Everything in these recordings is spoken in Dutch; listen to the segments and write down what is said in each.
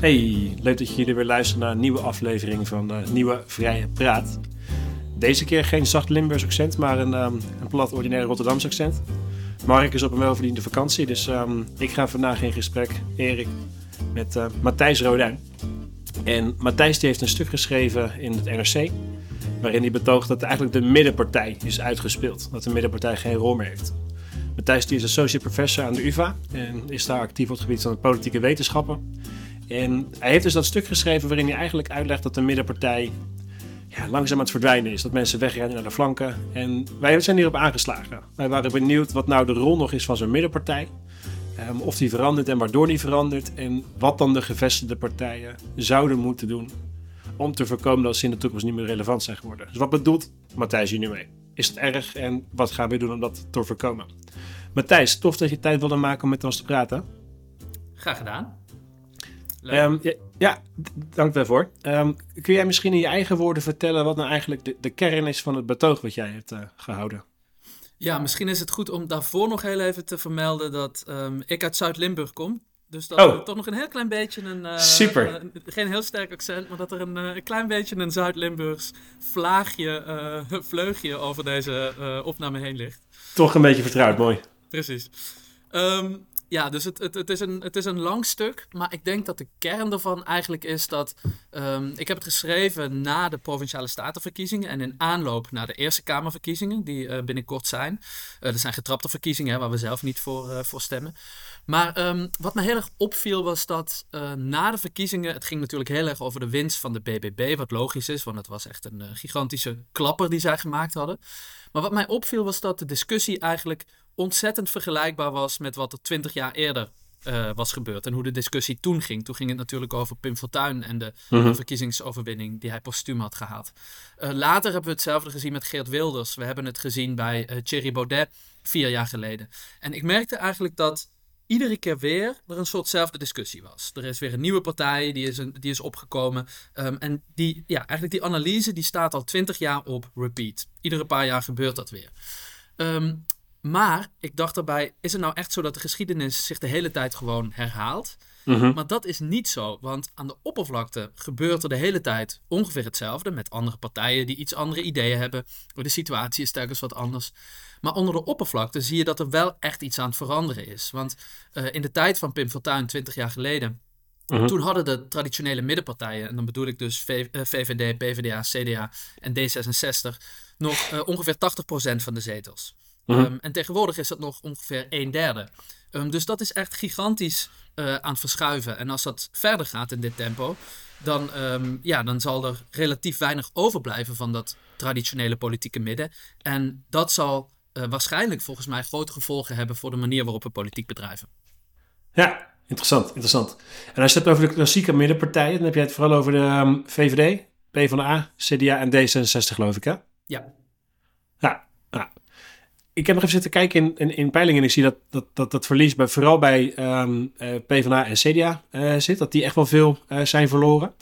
Hey, leuk dat jullie weer luisteren naar een nieuwe aflevering van uh, Nieuwe Vrije Praat. Deze keer geen zacht Limburgs accent, maar een, um, een plat ordinair Rotterdams accent. Mark is op een welverdiende vakantie, dus um, ik ga vandaag in gesprek, Erik, met uh, Matthijs Rodijn. En Matthijs die heeft een stuk geschreven in het NRC, waarin hij betoogt dat eigenlijk de middenpartij is uitgespeeld. Dat de middenpartij geen rol meer heeft. Matthijs die is associate professor aan de UvA en is daar actief op het gebied van politieke wetenschappen. En hij heeft dus dat stuk geschreven waarin hij eigenlijk uitlegt dat de middenpartij ja, langzaam aan het verdwijnen is. Dat mensen wegrennen naar de flanken. En wij zijn hierop aangeslagen. Wij waren benieuwd wat nou de rol nog is van zo'n middenpartij. Um, of die verandert en waardoor die verandert. En wat dan de gevestigde partijen zouden moeten doen om te voorkomen dat ze in de toekomst niet meer relevant zijn geworden. Dus wat bedoelt Matthijs hier nu mee? Is het erg en wat gaan we doen om dat te voorkomen? Matthijs, tof dat je tijd wilde maken om met ons te praten. Graag gedaan. Um, ja, ja, dank daarvoor. Um, kun jij misschien in je eigen woorden vertellen wat nou eigenlijk de, de kern is van het betoog wat jij hebt uh, gehouden? Ja, misschien is het goed om daarvoor nog heel even te vermelden dat um, ik uit Zuid-Limburg kom. Dus dat oh. er toch nog een heel klein beetje een. Uh, Super. Geen heel sterk accent, maar dat er een, een klein beetje een Zuid-Limburgs vlaagje, vleugje over deze opname heen ligt. Toch een beetje vertrouwd, mooi. Precies. Um, ja, dus het, het, het, is een, het is een lang stuk. Maar ik denk dat de kern ervan eigenlijk is dat. Um, ik heb het geschreven na de provinciale statenverkiezingen. En in aanloop naar de Eerste Kamerverkiezingen, die uh, binnenkort zijn. Uh, er zijn getrapte verkiezingen hè, waar we zelf niet voor, uh, voor stemmen. Maar um, wat me heel erg opviel was dat na de verkiezingen. Het ging natuurlijk heel erg over de winst van de BBB. Wat logisch is, want het was echt een gigantische klapper die zij gemaakt hadden. Maar wat mij opviel was dat de discussie eigenlijk ontzettend vergelijkbaar was met wat er twintig jaar eerder uh, was gebeurd. En hoe de discussie toen ging. Toen ging het natuurlijk over Pim Fortuyn en de mm -hmm. verkiezingsoverwinning die hij postuum had gehaald. Uh, later hebben we hetzelfde gezien met Geert Wilders. We hebben het gezien bij uh, Thierry Baudet vier jaar geleden. En ik merkte eigenlijk dat iedere keer weer er een soortzelfde discussie was. Er is weer een nieuwe partij, die is, een, die is opgekomen. Um, en die, ja, eigenlijk die analyse die staat al twintig jaar op repeat. Iedere paar jaar gebeurt dat weer. Um, maar ik dacht daarbij, is het nou echt zo dat de geschiedenis zich de hele tijd gewoon herhaalt? Mm -hmm. Maar dat is niet zo, want aan de oppervlakte gebeurt er de hele tijd ongeveer hetzelfde met andere partijen die iets andere ideeën hebben. De situatie is telkens wat anders. Maar onder de oppervlakte zie je dat er wel echt iets aan het veranderen is. Want uh, in de tijd van Pim Fortuyn, 20 jaar geleden, mm -hmm. toen hadden de traditionele middenpartijen, en dan bedoel ik dus v uh, VVD, PvdA, CDA en D66, nog uh, ongeveer 80% van de zetels. Mm -hmm. um, en tegenwoordig is dat nog ongeveer een derde. Um, dus dat is echt gigantisch uh, aan het verschuiven. En als dat verder gaat in dit tempo, dan, um, ja, dan zal er relatief weinig overblijven van dat traditionele politieke midden. En dat zal uh, waarschijnlijk volgens mij grote gevolgen hebben voor de manier waarop we politiek bedrijven. Ja, interessant, interessant. En als je het hebt over de klassieke middenpartijen, dan heb je het vooral over de um, VVD, PvdA, CDA en D66 geloof ik hè? Ja ik heb nog even zitten kijken in, in, in peilingen en ik zie dat dat, dat, dat verlies bij, vooral bij um, uh, PvdA en CDA uh, zit. Dat die echt wel veel uh, zijn verloren.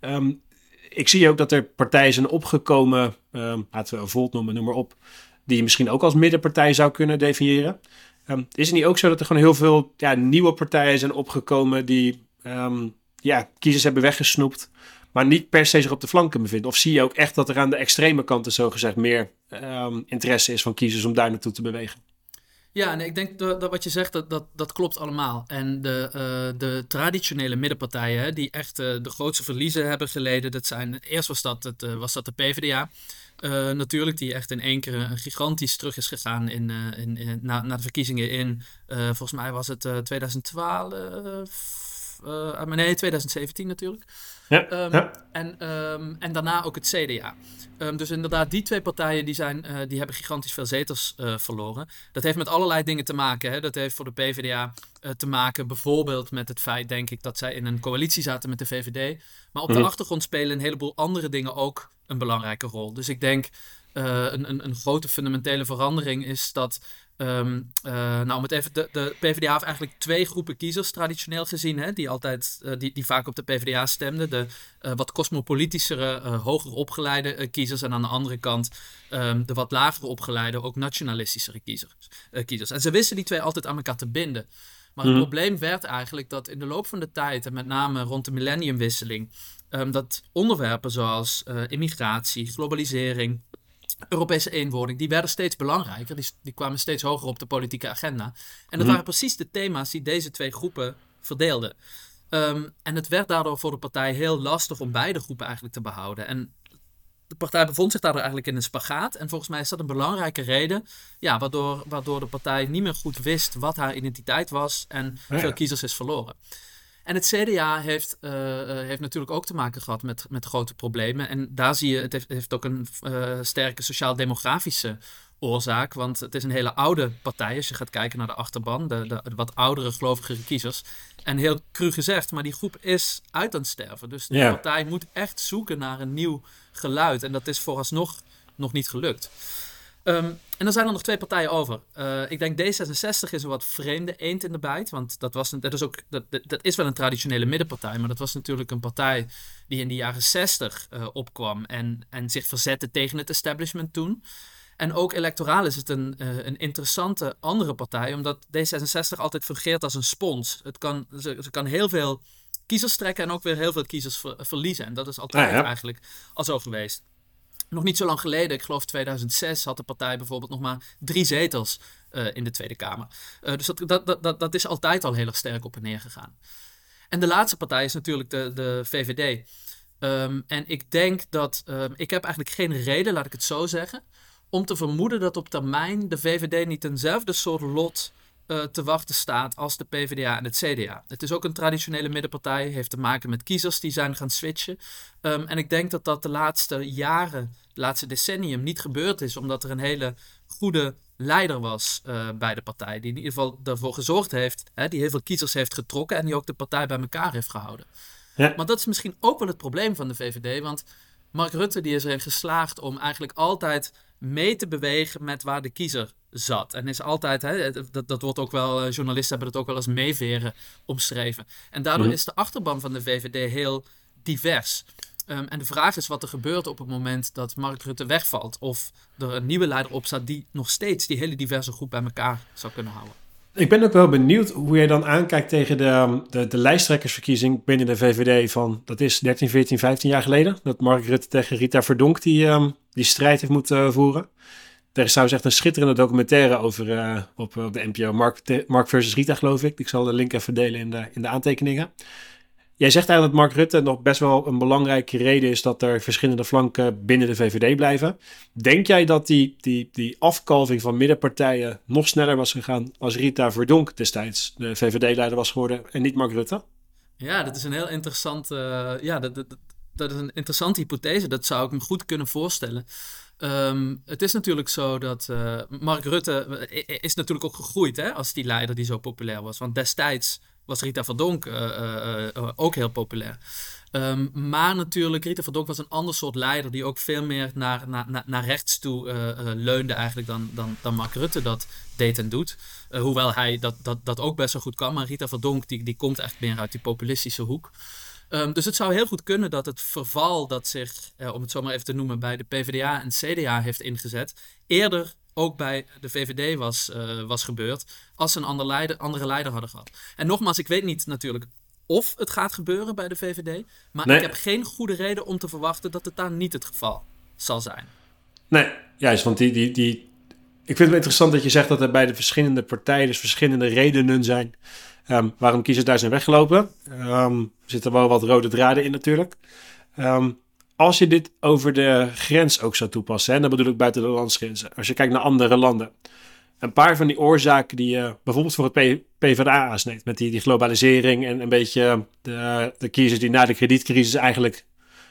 Um, ik zie ook dat er partijen zijn opgekomen, um, laten we Volt noemen, noem maar op, die je misschien ook als middenpartij zou kunnen definiëren. is het niet ook zo dat er gewoon heel veel ja, nieuwe partijen zijn opgekomen die ja, kiezers hebben weggesnoept, maar niet per se zich op de flanken bevinden? Of zie je ook echt dat er aan de extreme kanten zogezegd meer um, interesse is van kiezers om daar naartoe te bewegen? Ja, en ik denk dat, wat je zegt, dat, dat, dat klopt allemaal. En de, uh, de traditionele middenpartijen, hè, die echt uh, de grootste verliezen hebben geleden, dat zijn, eerst was dat, het, uh, was dat de PvdA. Natuurlijk, die echt in één keer een gigantisch terug is gegaan in, in, in, na, na de verkiezingen in, volgens mij was het 2012, nee, 2017 natuurlijk. Ja, um, ja. En, um, en daarna ook het CDA. Um, dus inderdaad, die twee partijen die zijn, uh, die hebben gigantisch veel zetels uh, verloren. Dat heeft met allerlei dingen te maken. Hè. Dat heeft voor de PvdA uh, te maken bijvoorbeeld met het feit, denk ik, dat zij in een coalitie zaten met de VVD. Maar op de mm -hmm. achtergrond spelen een heleboel andere dingen ook een belangrijke rol. Dus ik denk, een, een, een grote fundamentele verandering is dat Um, uh, nou, om het even, de, de PvdA heeft eigenlijk twee groepen kiezers traditioneel gezien, hè, die altijd, uh, die, die vaak op de PvdA stemden. De uh, wat cosmopolitischere, hoger opgeleide kiezers en aan de andere kant um, de wat lager opgeleide, ook nationalistischere kiezers, kiezers. En ze wisten die twee altijd aan elkaar te binden. Maar het probleem werd eigenlijk dat in de loop van de tijd, en met name rond de millenniumwisseling, um, dat onderwerpen zoals immigratie, globalisering, Europese eenwording, die werden steeds belangrijker. Die, die kwamen steeds hoger op de politieke agenda. En dat mhm. waren precies de thema's die deze twee groepen verdeelden. Ehm, en het werd daardoor voor de partij heel lastig om beide groepen eigenlijk te behouden. En de partij bevond zich daardoor eigenlijk in een spagaat. En volgens mij is dat een belangrijke reden. Ja, waardoor, waardoor de partij niet meer goed wist wat haar identiteit was. En veel kiezers is verloren. En het CDA heeft, uh, heeft natuurlijk ook te maken gehad met, met grote problemen. En daar zie je, het heeft, heeft ook een uh, sterke sociaal-demografische oorzaak. Want het is een hele oude partij als je gaat kijken naar de achterban, de, de, wat oudere gelovige kiezers. En heel cru gezegd, maar die groep is uit aan het sterven. Dus de partij moet echt zoeken naar een nieuw geluid. En dat is vooralsnog nog niet gelukt. Um, en dan zijn er nog twee partijen over. Uh, ik denk D66 is een wat vreemde eend in de bijt. Want dat, was, dat, is ook, dat, dat is wel een traditionele middenpartij. Maar dat was natuurlijk een partij die in de jaren 60 uh, opkwam. En, en zich verzette tegen het establishment toen. En ook electoraal is het een, uh, een interessante andere partij, omdat D66 altijd fungeert als een spons. Het kan, ze, ze kan heel veel kiezers trekken en ook weer heel veel kiezers ver, verliezen. En dat is altijd ja, eigenlijk al zo geweest. Nog niet zo lang geleden, ik geloof 2006, had de partij bijvoorbeeld nog maar drie zetels uh, in de Tweede Kamer. Uh, dus dat, dat, dat, dat is altijd al heel erg sterk op en neer gegaan. En de laatste partij is natuurlijk de, de VVD. Um, en ik denk dat, um, ik heb eigenlijk geen reden, laat ik het zo zeggen, om te vermoeden dat op termijn de VVD niet eenzelfde soort lot uh, te wachten staat als de PvdA en het CDA. Het is ook een traditionele middenpartij, heeft te maken met kiezers die zijn gaan switchen. Um, en ik denk dat dat de laatste jaren, de laatste decennium niet gebeurd is, omdat er een hele goede leider was uh, bij de partij. Die in ieder geval ervoor gezorgd heeft, hè, die heel veel kiezers heeft getrokken en die ook de partij bij elkaar heeft gehouden. Ja. Maar dat is misschien ook wel het probleem van de VVD, want Mark Rutte die is erin geslaagd om eigenlijk altijd mee te bewegen met waar de kiezer zat. En is altijd, hè, dat, dat wordt ook wel, eh, journalisten hebben het ook wel als meeveren omschreven. En daardoor mhm. is de achterban van de VVD heel divers. Um, en de vraag is wat er gebeurt op het moment dat Mark Rutte wegvalt. Of er een nieuwe leider op staat die nog steeds die hele diverse groep bij elkaar zou kunnen houden. Ik ben ook wel benieuwd hoe jij dan aankijkt tegen de, ehm, de, de lijsttrekkersverkiezing binnen de VVD van, dat is 13, 14, 15 jaar geleden. Dat Mark Rutte tegen Rita Verdonk die, um, die strijd heeft moeten uh, voeren. Er is trouwens echt een schitterende documentaire over uh, op, op de NPO, Mark, Mark versus Rita geloof ik. Ik zal de link even delen in de, in de aantekeningen. Jij zegt eigenlijk dat Mark Rutte nog best wel een belangrijke reden is dat er verschillende flanken binnen de VVD blijven. Denk jij dat die, die, die afkalving van middenpartijen nog sneller was gegaan als Rita Verdonk destijds de VVD-leider was geworden en niet Mark Rutte? Ja, dat is een heel interessante, uh, ja, dat, dat, dat, is een interessante hypothese. Dat zou ik me goed kunnen voorstellen. Um, het is natuurlijk zo dat uh, Mark Rutte uh, is natuurlijk ook gegroeid hè, als die leider die zo populair was. Want destijds was Rita Verdonk uh, uh, ook heel populair. Um, maar natuurlijk, Rita Verdonk was een ander soort leider die ook veel meer naar, naar, naar rechts toe leunde eigenlijk dan, dan, dan Mark Rutte dat deed en doet. hoewel hij dat, dat, dat ook best wel goed kan. Maar Rita Verdonk die, die komt echt meer uit die populistische hoek. Um, dus het zou heel goed kunnen dat het verval dat zich, om het zo maar even te noemen, bij de PvdA en CDA heeft ingezet, eerder ook bij de VVD was, uh, was gebeurd. Als ze een ander leider, andere leider hadden gehad. En nogmaals, ik weet niet natuurlijk of het gaat gebeuren bij de VVD. Maar ik heb geen goede reden om te verwachten dat het daar niet het geval zal zijn. Nee, juist, want die, die, die... ik vind het interessant dat je zegt dat er bij de verschillende partijen dus verschillende redenen zijn um, waarom kiezers daar zijn weggelopen. Um, er zitten wel wat rode draden in natuurlijk. Um, als je dit over de grens ook zou toepassen, en dan bedoel ik buiten de landsgrenzen, als je kijkt naar andere landen. Een paar van die oorzaken die je bijvoorbeeld voor het PvdA aansneedt, met die, die globalisering en een beetje de, de kiezers die na de kredietcrisis eigenlijk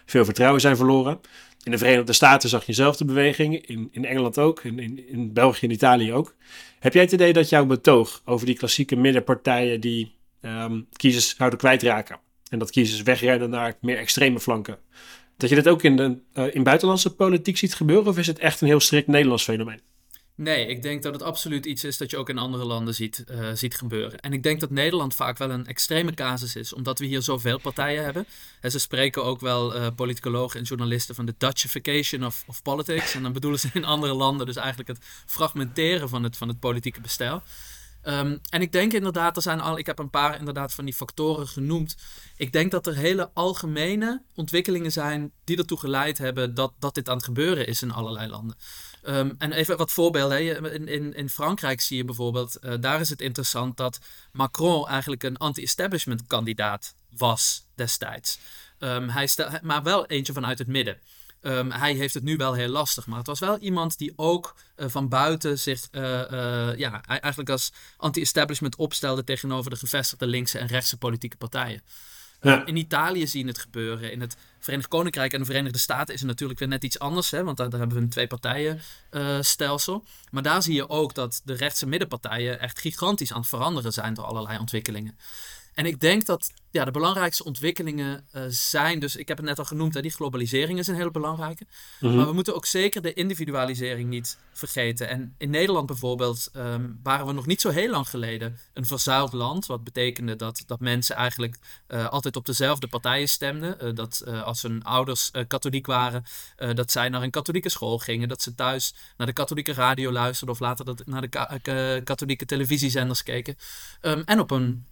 veel vertrouwen zijn verloren. In de Verenigde Staten zag je zelf beweging, in, in Engeland ook, in, in, in België en Italië ook. Heb jij het idee dat jouw betoog over die klassieke middenpartijen die um, kiezers zouden kwijtraken en dat kiezers wegrennen naar meer extreme flanken, dat je dat ook in, de, uh, in buitenlandse politiek ziet gebeuren? Of is het echt een heel strikt Nederlands fenomeen? Nee, ik denk dat het absoluut iets is dat je ook in andere landen ziet, uh, ziet gebeuren. En ik denk dat Nederland vaak wel een extreme casus is, omdat we hier zoveel partijen hebben. En ze spreken ook wel uh, politicologen en journalisten van de Dutchification of, of politics. En dan bedoelen ze in andere landen dus eigenlijk het fragmenteren van het, van het politieke bestel. Ehm, en ik denk inderdaad, er zijn al, ik heb een paar inderdaad van die factoren genoemd. Ik denk dat er hele algemene ontwikkelingen zijn die ertoe geleid hebben dat, dat dit aan het gebeuren is in allerlei landen. Ehm, en even wat voorbeelden. In, in, in Frankrijk zie je bijvoorbeeld, uh, daar is het interessant dat Macron eigenlijk een anti-establishment kandidaat was destijds. Um, hij stel, maar wel eentje vanuit het midden. Um, hij heeft het nu wel heel lastig, maar het was wel iemand die ook uh, van buiten zich uh, uh, ja, eigenlijk als anti-establishment opstelde tegenover de gevestigde linkse en rechtse politieke partijen. Ja. In Italië zien het gebeuren. In het Verenigd Koninkrijk en de Verenigde Staten is het natuurlijk weer net iets anders, hè, want daar, daar hebben we een twee-partijen-stelsel. maar daar zie je ook dat de rechtse middenpartijen echt gigantisch aan het veranderen zijn door allerlei ontwikkelingen. En ik denk dat ja, de belangrijkste ontwikkelingen uh, zijn, dus ik heb het net al genoemd, hè, die globalisering is een hele belangrijke. Mm -hmm. Maar we moeten ook zeker de individualisering niet vergeten. En in Nederland bijvoorbeeld um, waren we nog niet zo heel lang geleden een verzuild land. Wat betekende dat, dat mensen eigenlijk uh, altijd op dezelfde partijen stemden. Uh, dat als hun ouders katholiek waren, dat zij naar een katholieke school gingen. Dat ze thuis naar de katholieke radio luisterden of later dat, naar de ka katholieke televisiezenders keken. Um, en op een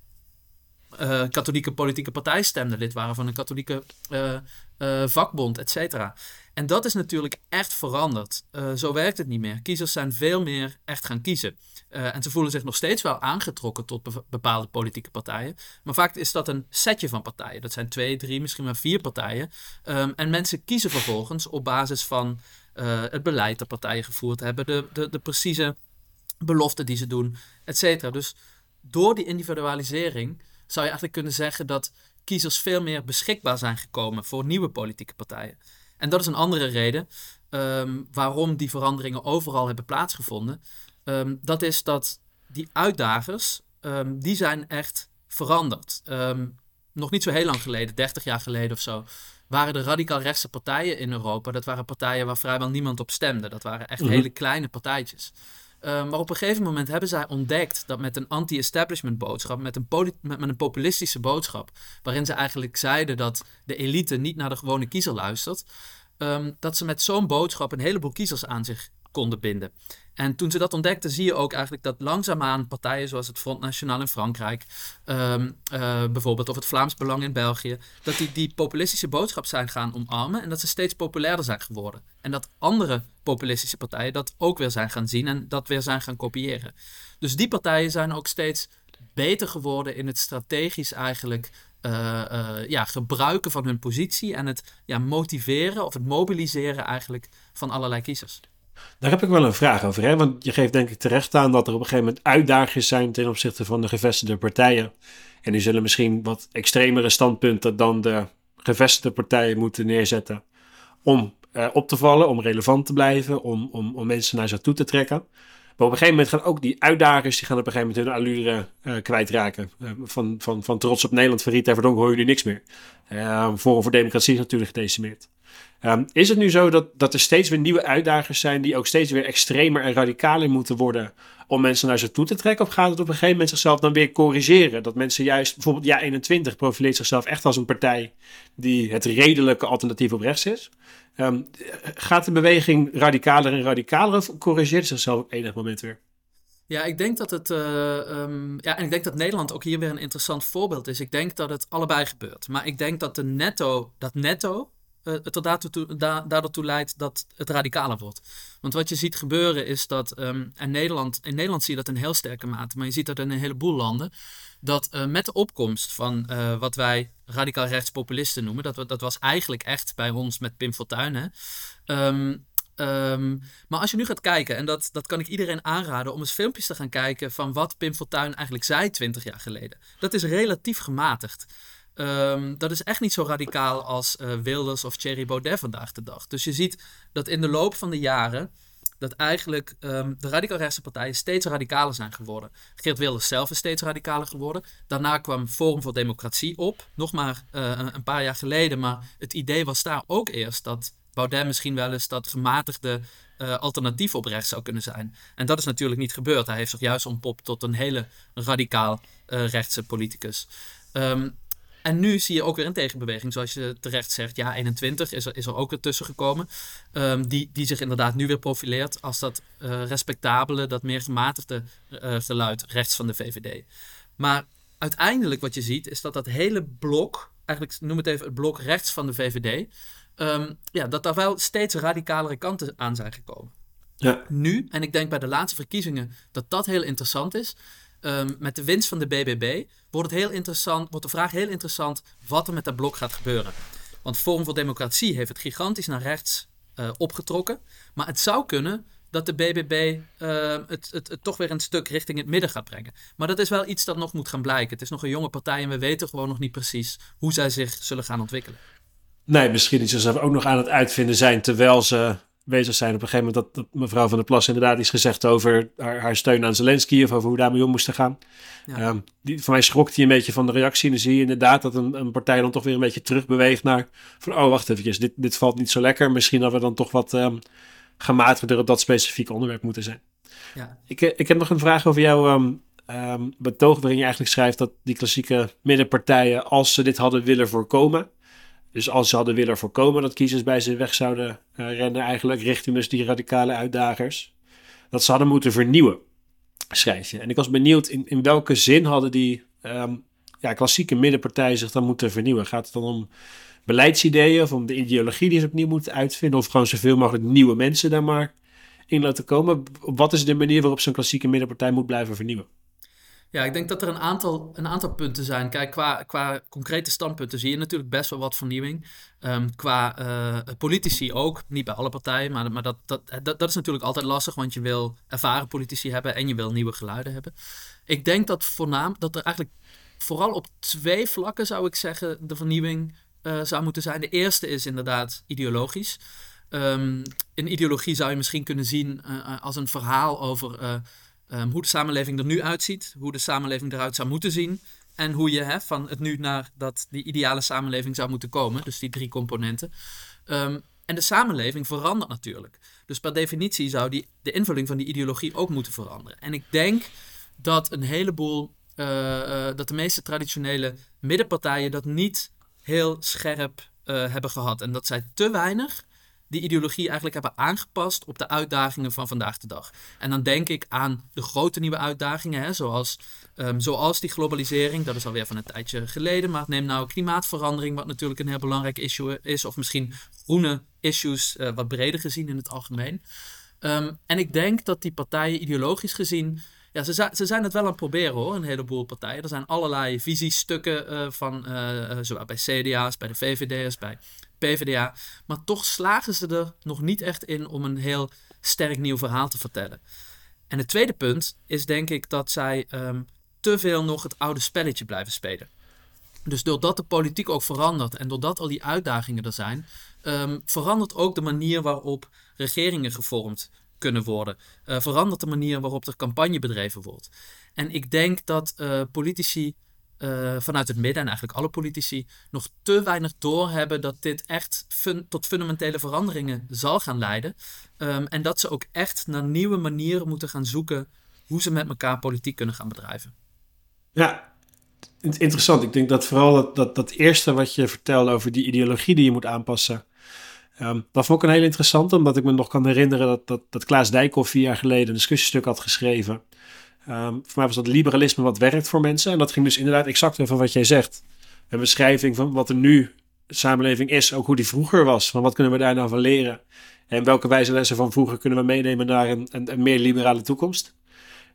uh, katholieke politieke partij stemden, lid waren van een katholieke uh, uh, vakbond, et cetera. En dat is natuurlijk echt veranderd. zo werkt het niet meer. Kiezers zijn veel meer echt gaan kiezen. en ze voelen zich nog steeds wel aangetrokken tot be bepaalde politieke partijen. Maar vaak is dat een setje van partijen. Dat zijn twee, drie, misschien maar vier partijen. Um, en mensen kiezen vervolgens op basis van het beleid dat partijen gevoerd hebben, de, de, de precieze beloften die ze doen, et cetera. Dus door die individualisering zou je eigenlijk kunnen zeggen dat kiezers veel meer beschikbaar zijn gekomen voor nieuwe politieke partijen. En dat is een andere reden um, waarom die veranderingen overal hebben plaatsgevonden. Um, dat is dat die uitdagers, um, die zijn echt veranderd. nog niet zo heel lang geleden, 30 jaar geleden of zo, waren de radicaal rechtse partijen in Europa. Dat waren partijen waar vrijwel niemand op stemde. Dat waren echt mm -hmm. hele kleine partijtjes. Uh, maar op een gegeven moment hebben zij ontdekt dat met een anti-establishment boodschap, met een, met, met, een populistische boodschap, waarin ze eigenlijk zeiden dat de elite niet naar de gewone kiezer luistert, um, dat ze met zo'n boodschap een heleboel kiezers aan zich konden binden. En toen ze dat ontdekten, zie je ook eigenlijk dat langzaamaan partijen zoals het Front National in Frankrijk, um, uh, bijvoorbeeld, of het Vlaams Belang in België, dat die die populistische boodschap zijn gaan omarmen en dat ze steeds populairder zijn geworden. En dat andere populistische partijen dat ook weer zijn gaan zien en dat weer zijn gaan kopiëren. Dus die partijen zijn ook steeds beter geworden in het strategisch eigenlijk uh, uh, ja, gebruiken van hun positie en het ja, motiveren of het mobiliseren eigenlijk van allerlei kiezers. Daar heb ik wel een vraag over. Hè? Want je geeft denk ik terecht aan dat er op een gegeven moment uitdagingen zijn ten opzichte van de gevestigde partijen. En die zullen misschien wat extremere standpunten dan de gevestigde partijen moeten neerzetten. Om uh, op te vallen, om relevant te blijven, om, om, om mensen naar zich toe te trekken. Maar op een gegeven moment gaan ook die uitdagers, die gaan op een gegeven moment hun allure uh, kwijtraken. Uh, van, van, van trots op Nederland, van Rita Verdonk hoor je nu niks meer. Uh, Forum voor Democratie is natuurlijk gedecimeerd. Um, is het nu zo dat, dat er steeds weer nieuwe uitdagers zijn die ook steeds weer extremer en radicaler moeten worden om mensen naar zich toe te trekken? Of gaat het op een gegeven moment zichzelf dan weer corrigeren? Dat mensen juist, bijvoorbeeld Ja 21 profileert zichzelf echt als een partij die het redelijke alternatief op rechts is. Um, gaat de beweging radicaler en radicaler of corrigeert zichzelf op enig moment weer? Ja, ik denk dat het. Uh, um, ja, en ik denk dat Nederland ook hier weer een interessant voorbeeld is. Ik denk dat het allebei gebeurt. Maar ik denk dat de netto, dat netto het er daartoe, toe, da, daardoor leidt dat het radicaler wordt. Want wat je ziet gebeuren is dat, um, en Nederland, in Nederland zie je dat in heel sterke mate, maar je ziet dat in een heleboel landen, dat uh, met de opkomst van uh, wat wij radicaal rechtspopulisten noemen, dat, dat was eigenlijk echt bij ons met Pim Fortuyn, hè, um, Um, maar als je nu gaat kijken, en dat, dat kan ik iedereen aanraden om eens filmpjes te gaan kijken van wat Pim Fortuyn eigenlijk zei 20 jaar geleden. Dat is relatief gematigd. Um, dat is echt niet zo radicaal als uh, Wilders of Thierry Baudet vandaag de dag. Dus je ziet dat in de loop van de jaren dat eigenlijk um, de radicaal-rechtse partijen steeds radicaler zijn geworden. Geert Wilders zelf is steeds radicaler geworden. Daarna kwam Forum voor Democratie op, nog maar uh, een paar jaar geleden. Maar het idee was daar ook eerst dat Baudet misschien wel eens dat gematigde uh, alternatief op rechts zou kunnen zijn. En dat is natuurlijk niet gebeurd. Hij heeft zich juist ontpopt tot een hele radicaal uh, rechtse politicus. Um, en nu zie je ook weer een tegenbeweging, zoals je terecht zegt. Ja, 21 is er, is er ook weer tussen gekomen. Ehm, die, die zich inderdaad nu weer profileert als dat uh, respectabele, dat meer gematigde uh, geluid rechts van de VVD. Maar uiteindelijk wat je ziet, is dat dat hele blok, eigenlijk noem het even het blok rechts van de VVD, um, ja, dat daar wel steeds radicalere kanten aan zijn gekomen. Ja. Nu, en ik denk bij de laatste verkiezingen dat dat heel interessant is. Um, met de winst van de BBB wordt, het heel interessant, wordt de vraag heel interessant wat er met dat blok gaat gebeuren. Want Forum voor Democratie heeft het gigantisch naar rechts uh, opgetrokken. Maar het zou kunnen dat de BBB het, het, het, toch weer een stuk richting het midden gaat brengen. Maar dat is wel iets dat nog moet gaan blijken. Het is nog een jonge partij en we weten gewoon nog niet precies hoe zij zich zullen gaan ontwikkelen. Nee, misschien iets ze ook nog aan het uitvinden zijn terwijl ze bezig zijn. Op een gegeven moment dat, mevrouw van der Plas inderdaad iets gezegd over haar, haar, steun aan Zelensky of over hoe daarmee om moesten gaan. Ja. Um, die, voor mij schrok hij een beetje van de reactie. En dan zie je inderdaad dat een, een, partij dan toch weer een beetje terugbeweegt naar van oh wacht even, dit, dit valt niet zo lekker. Misschien dat we dan toch wat um, gematigder op dat specifieke onderwerp moeten zijn. Ja. Ik, eh, ik heb nog een vraag over jouw um, um, betoog waarin je eigenlijk schrijft dat die klassieke middenpartijen, als ze dit hadden willen voorkomen, dus als ze hadden willen voorkomen dat kiezers bij ze weg zouden uh, rennen, eigenlijk richting dus die radicale uitdagers, dat ze hadden moeten vernieuwen, schrijf je. En ik was benieuwd in, in welke zin hadden die um, ja, klassieke middenpartijen zich dan moeten vernieuwen. Gaat het dan om beleidsideeën of om de ideologie die ze opnieuw moeten uitvinden, of gewoon zoveel mogelijk nieuwe mensen daar maar in laten komen? Wat is de manier waarop zo'n klassieke middenpartij moet blijven vernieuwen? Ja, ik denk dat er een aantal, een aantal punten zijn. Kijk, qua, qua concrete standpunten zie je natuurlijk best wel wat vernieuwing. Um, qua uh, politici ook, niet bij alle partijen, maar, maar dat, dat, dat, dat, is natuurlijk altijd lastig, want je wil ervaren politici hebben en je wil nieuwe geluiden hebben. Ik denk dat, voornaam, dat er eigenlijk vooral op twee vlakken, zou ik zeggen, de vernieuwing uh, zou moeten zijn. De eerste is inderdaad ideologisch. Um, een ideologie zou je misschien kunnen zien uh, als een verhaal over um, hoe de samenleving er nu uitziet, hoe de samenleving eruit zou moeten zien. En hoe je hè, van het nu naar dat die ideale samenleving zou moeten komen. Dus die drie componenten. Um, en de samenleving verandert natuurlijk. Dus per definitie zou die, de invulling van die ideologie ook moeten veranderen. En ik denk dat een heleboel, uh, uh, dat de meeste traditionele middenpartijen dat niet heel scherp uh, hebben gehad. En dat zij te weinig die ideologie eigenlijk hebben aangepast op de uitdagingen van vandaag de dag. En dan denk ik aan de grote nieuwe uitdagingen, hè, zoals, um, zoals die globalisering, dat is alweer van een tijdje geleden, maar neem nou klimaatverandering, wat natuurlijk een heel belangrijk issue is, of misschien groene issues, uh, wat breder gezien in het algemeen. Um, en ik denk dat die partijen ideologisch gezien ja, ze, ze zijn het wel aan het proberen hoor, een heleboel partijen. Er zijn allerlei visiestukken uh, van, uh, zowel bij CDA's, bij de VVD'ers, bij PvdA. Maar toch slagen ze er nog niet echt in om een heel sterk nieuw verhaal te vertellen. En het tweede punt is denk ik dat zij um, te veel nog het oude spelletje blijven spelen. Dus doordat de politiek ook verandert en doordat al die uitdagingen er zijn, um, verandert ook de manier waarop regeringen gevormd kunnen worden. Uh, verandert de manier waarop er campagne bedreven wordt. En ik denk dat uh, politici uh, vanuit het midden en eigenlijk alle politici nog te weinig doorhebben dat dit echt tot fundamentele veranderingen zal gaan leiden. Um, en dat ze ook echt naar nieuwe manieren moeten gaan zoeken hoe ze met elkaar politiek kunnen gaan bedrijven. Ja, interessant. Ik denk dat vooral dat, dat, eerste wat je vertelde over die ideologie die je moet aanpassen. Um, dat vond ik een heel interessant, omdat ik me nog kan herinneren dat, dat, dat Klaas Dijkhoff vier jaar geleden een discussiestuk had geschreven Um, voor mij was dat liberalisme wat werkt voor mensen. En dat ging dus inderdaad exact over wat jij zegt. Een beschrijving van wat er nu samenleving is, ook hoe die vroeger was. Van wat kunnen we daar nou van leren? En welke wijze lessen van vroeger kunnen we meenemen naar een, een, meer liberale toekomst?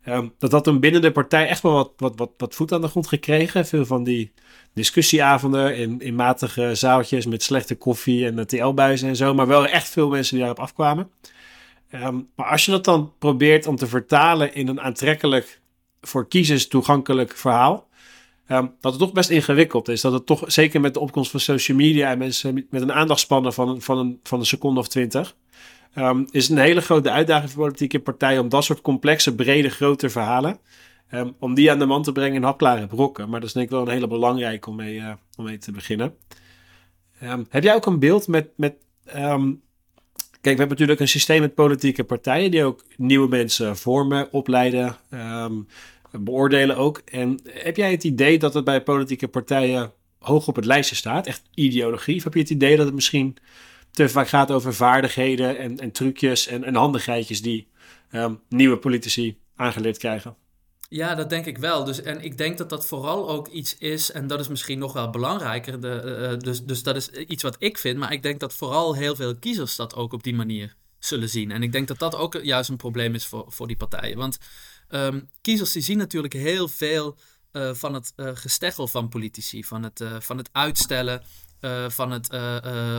Um, dat had toen binnen de partij echt wel wat, wat, wat, wat voet aan de grond gekregen. Veel van die discussieavonden in, in matige zaaltjes met slechte koffie en TL-buizen en zo. Maar wel echt veel mensen die daarop afkwamen. Um, maar als je dat dan probeert om te vertalen in een aantrekkelijk, voor kiezers toegankelijk verhaal, um, dat het toch best ingewikkeld is. Dat het toch, zeker met de opkomst van social media en mensen met een aandachtspannen van, van, een, van een seconde of twintig, um, is een hele grote uitdaging voor politieke partijen om dat soort complexe, brede, grote verhalen, om die aan de man te brengen in hapklare brokken. Maar dat is denk ik wel een hele belangrijke om mee, uh, om mee te beginnen. heb jij ook een beeld met, met we hebben natuurlijk een systeem met politieke partijen die ook nieuwe mensen vormen, opleiden, um, beoordelen ook. En heb jij het idee dat het bij politieke partijen hoog op het lijstje staat, echt ideologie? Of heb je het idee dat het misschien te vaak gaat over vaardigheden en, en trucjes en, handigheidjes die um, nieuwe politici aangeleerd krijgen? Ja, dat denk ik wel. Dus, en ik denk dat dat vooral ook iets is, en dat is misschien nog wel belangrijker. De, uh, dus, dus dat is iets wat ik vind, maar ik denk dat vooral heel veel kiezers dat ook op die manier zullen zien. En ik denk dat dat ook juist een probleem is voor, voor die partijen. Want um, kiezers die zien natuurlijk heel veel uh, van het uh, gesteggel van politici, van het, van het uitstellen, van het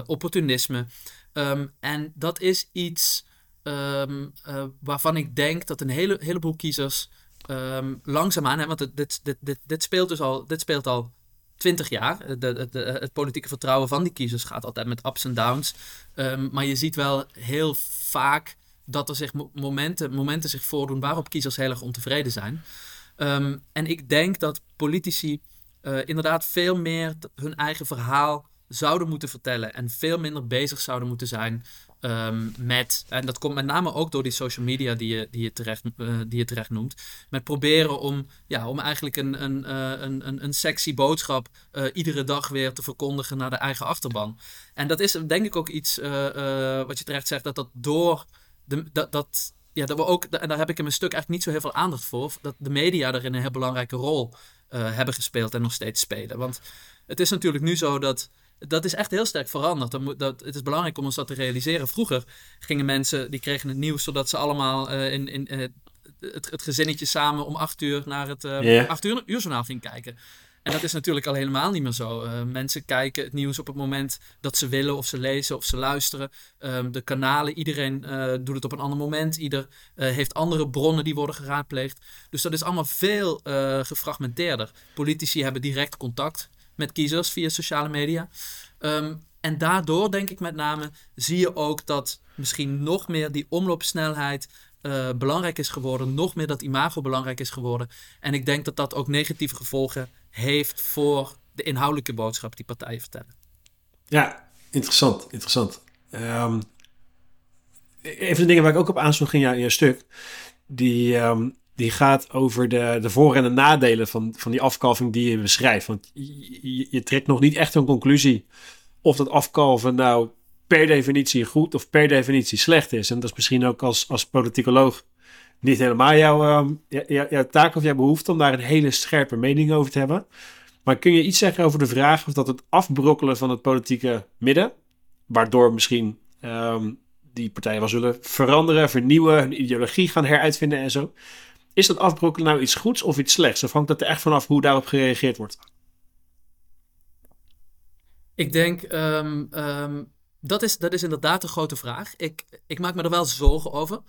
opportunisme. Um, en dat is iets um, waarvan ik denk dat een hele, heleboel kiezers um, langzaamaan, hè, want dit, dit, dit, dit, speelt dus al, dit speelt al 20 jaar. De, het politieke vertrouwen van die kiezers gaat altijd met ups en downs. Um, maar je ziet wel heel vaak dat er zich momenten, momenten zich voordoen waarop kiezers heel erg ontevreden zijn. Um, en ik denk dat politici uh, inderdaad veel meer hun eigen verhaal zouden moeten vertellen en veel minder bezig zouden moeten zijn Um, met, en dat komt met name ook door die social media die je, die je, terecht, uh, die je terecht noemt. Met proberen om, ja, om eigenlijk een, een, uh, een, een, een sexy boodschap uh, iedere dag weer te verkondigen naar de eigen achterban. En dat is denk ik ook iets wat je terecht zegt, dat dat door de, dat, dat, ja, dat we ook, en daar heb ik in mijn stuk eigenlijk niet zo heel veel aandacht voor, dat de media daarin een heel belangrijke rol hebben gespeeld en nog steeds spelen. Want het is natuurlijk nu zo dat dat is echt heel sterk veranderd. Dat, dat, het is belangrijk om ons dat te realiseren. Vroeger gingen mensen, die kregen het nieuws zodat ze allemaal uh, in, in uh, het, het, gezinnetje samen om acht uur naar het uh, yeah. acht uur uurjournaal ging kijken. En dat is natuurlijk al helemaal niet meer zo. mensen kijken het nieuws op het moment dat ze willen, of ze lezen, of ze luisteren. Um, de kanalen, iedereen doet het op een ander moment. Ieder heeft andere bronnen die worden geraadpleegd. Dus dat is allemaal veel gefragmenteerder. Politici hebben direct contact met kiezers via sociale media. Um, en daardoor denk ik met name zie je ook dat misschien nog meer die omloopsnelheid uh, belangrijk is geworden, nog meer dat imago belangrijk is geworden. En ik denk dat dat ook negatieve gevolgen heeft voor de inhoudelijke boodschap die partijen vertellen. Ja, interessant, interessant. Um, de dingen waar ik ook op aansloeg in jouw, in jouw stuk, die, um, die gaat over de, de voor- en de nadelen van, van die afkalving die je beschrijft. Want je, je, trekt nog niet echt een conclusie of dat afkalven nou per definitie goed of per definitie slecht is. En dat is misschien ook als, als politicoloog niet helemaal jouw, uh, jouw taak of jouw behoefte om daar een hele scherpe mening over te hebben. Maar kun je iets zeggen over de vraag of dat het afbrokkelen van het politieke midden, waardoor misschien um, die partijen wel zullen veranderen, vernieuwen, hun ideologie gaan heruitvinden en zo, is dat afbrokkelen nou iets goeds of iets slechts? Of hangt dat er echt vanaf hoe daarop gereageerd wordt? Ik denk, um, um, dat, is, dat is inderdaad een grote vraag. Ik, ik maak me er wel zorgen over.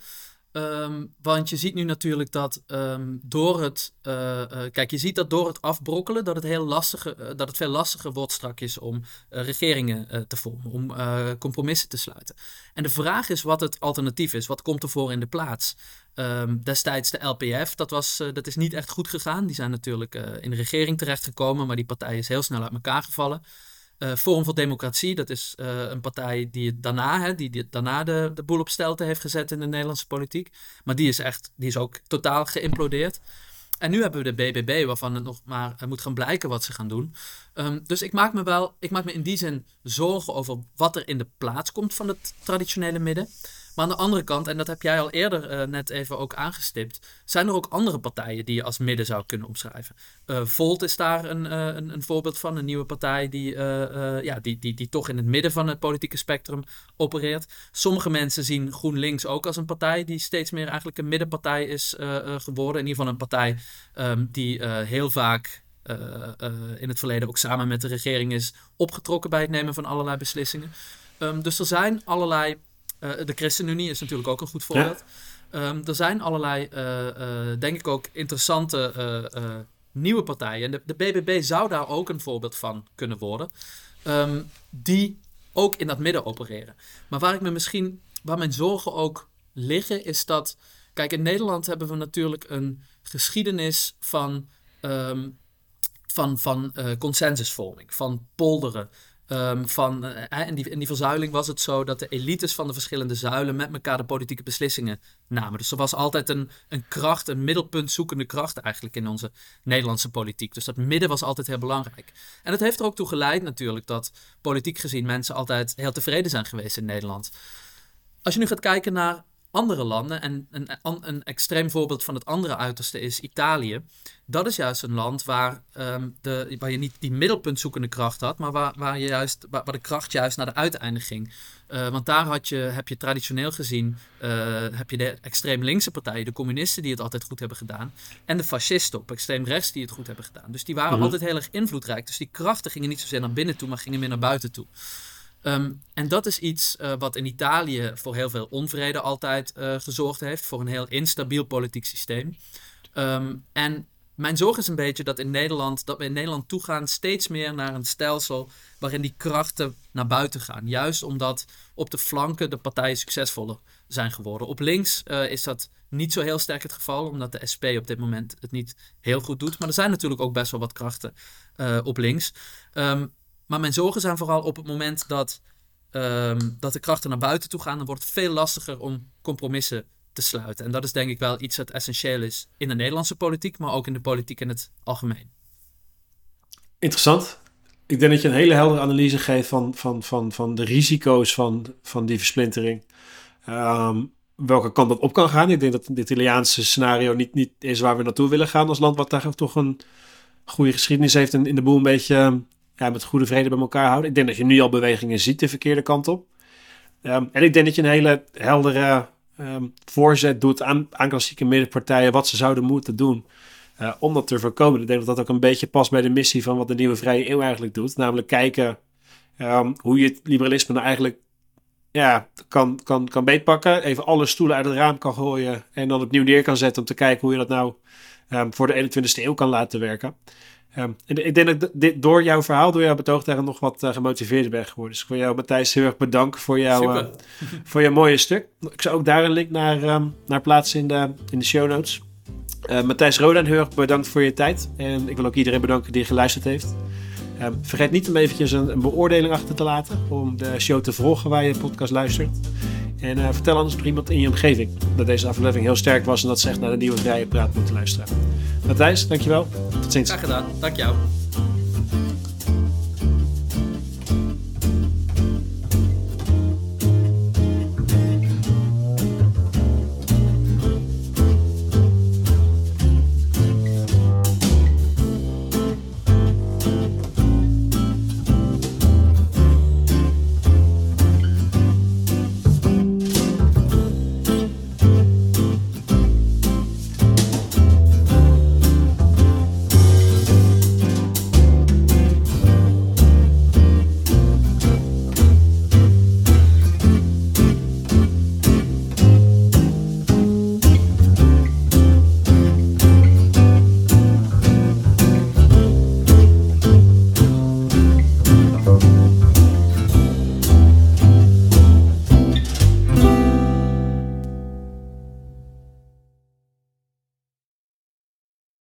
Um, want je ziet nu natuurlijk dat um, door het. Uh, uh, kijk, je ziet dat door het afbrokkelen dat het, heel lastige, uh, dat het veel lastiger wordt straks om regeringen te vormen, om compromissen te sluiten. En de vraag is wat het alternatief is. Wat komt ervoor in de plaats? Um, destijds de LPF, dat, was, dat is niet echt goed gegaan. Die zijn natuurlijk in de regering terechtgekomen, maar die partij is heel snel uit elkaar gevallen. Uh, Forum voor Democratie, dat is uh, een partij die daarna, hè, die, die daarna de, de boel op stelte heeft gezet in de Nederlandse politiek. Maar die is echt, die is ook totaal geïmplodeerd. En nu hebben we de BBB, waarvan het nog maar moet gaan blijken wat ze gaan doen. Um, dus ik maak me wel, ik maak me in die zin zorgen over wat er in de plaats komt van het traditionele midden. Maar aan de andere kant, en dat heb jij al eerder uh, net even ook aangestipt, zijn er ook andere partijen die je als midden zou kunnen omschrijven. Uh, Volt is daar een, uh, een, een, voorbeeld van, een nieuwe partij die, ja, die, die, die toch in het midden van het politieke spectrum opereert. Sommige mensen zien GroenLinks ook als een partij die steeds meer eigenlijk een middenpartij is geworden. In ieder geval een partij um, die heel vaak in het verleden ook samen met de regering is opgetrokken bij het nemen van allerlei beslissingen. Um, dus er zijn allerlei de ChristenUnie is natuurlijk ook een goed voorbeeld. Ja. Um, er zijn allerlei, uh, uh, denk ik ook, interessante nieuwe partijen. En de, de, BBB zou daar ook een voorbeeld van kunnen worden. Um, die ook in dat midden opereren. Maar waar ik me misschien, waar mijn zorgen ook liggen, is dat. Kijk, in Nederland hebben we natuurlijk een geschiedenis van. Um, van, van consensusvorming, van polderen, Um, van, uh, in, die, in die verzuiling was het zo dat de elites van de verschillende zuilen met elkaar de politieke beslissingen namen. Dus er was altijd een, een kracht, een middelpunt zoekende kracht eigenlijk in onze Nederlandse politiek. Dus dat midden was altijd heel belangrijk. En dat heeft er ook toe geleid natuurlijk dat politiek gezien mensen altijd heel tevreden zijn geweest in Nederland. Als je nu gaat kijken naar andere landen. En een, een, extreem voorbeeld van het andere uiterste is Italië. Dat is juist een land waar, um, de, waar je niet die middelpuntzoekende kracht had, maar waar, waar, je juist, waar, de kracht juist naar de uiteinde ging. Uh, want daar had je, heb je traditioneel gezien uh, heb je de extreem linkse partijen, de communisten die het altijd goed hebben gedaan. En de fascisten op extreem rechts die het goed hebben gedaan. Dus die waren mhm. altijd heel erg invloedrijk. Dus die krachten gingen niet zozeer naar binnen toe, maar gingen meer naar buiten toe. Ehm, en dat is iets uh, wat in Italië voor heel veel onvrede altijd uh, gezorgd heeft, voor een heel instabiel politiek systeem. Um, en mijn zorg is een beetje dat in Nederland, dat we in Nederland toegaan steeds meer naar een stelsel waarin die krachten naar buiten gaan. Juist omdat op de flanken de partijen succesvoller zijn geworden. Op links uh, is dat niet zo heel sterk het geval, omdat de SP op dit moment het niet heel goed doet. Maar er zijn natuurlijk ook best wel wat krachten op links. Um, maar mijn zorgen zijn vooral op het moment dat, ehm, dat de krachten naar buiten toe gaan. Dan wordt het veel lastiger om compromissen te sluiten. En dat is denk ik wel iets dat essentieel is in de Nederlandse politiek, maar ook in de politiek in het algemeen. Interessant. Ik denk dat je een hele heldere analyse geeft van, van, van, van de risico's van, van die versplintering. Um, welke kant dat op kan gaan. Ik denk dat het Italiaanse scenario niet, niet is waar we naartoe willen gaan als land wat daar toch een goede geschiedenis heeft en in de boel een beetje ja, met goede vrede bij elkaar houden. Ik denk dat je nu al bewegingen ziet de verkeerde kant op. Um, en ik denk dat je een hele heldere um, voorzet doet aan, aan klassieke middenpartijen wat ze zouden moeten doen uh, om dat te voorkomen. Ik denk dat dat ook een beetje past bij de missie van wat de nieuwe vrije eeuw eigenlijk doet. Namelijk kijken um, hoe je het liberalisme nou eigenlijk ja, kan, kan, kan beetpakken. Even alle stoelen uit het raam kan gooien en dan opnieuw neer kan zetten om te kijken hoe je dat nou voor de 21ste eeuw kan laten werken. Ik denk dat dit, door jouw verhaal, door jouw betoog daar nog wat uh, gemotiveerder ben geworden. Dus voor jou, Matthijs, heel erg bedankt voor, jou, uh, voor jouw mooie stuk. Ik zou ook daar een link naar, um, naar plaatsen in de, in de show notes. Uh, Matthijs Rodan, heel erg bedankt voor je tijd. En ik wil ook iedereen bedanken die geluisterd heeft. Um, vergeet niet om eventjes een, een, beoordeling achter te laten. Om de show te volgen waar je de podcast luistert. En uh, vertel anders nog iemand in je omgeving dat deze aflevering heel sterk was. En dat ze echt naar de nieuwe vrije praat moeten luisteren. Matthijs, dankjewel. Tot ziens. Graag gedaan. Dank jou.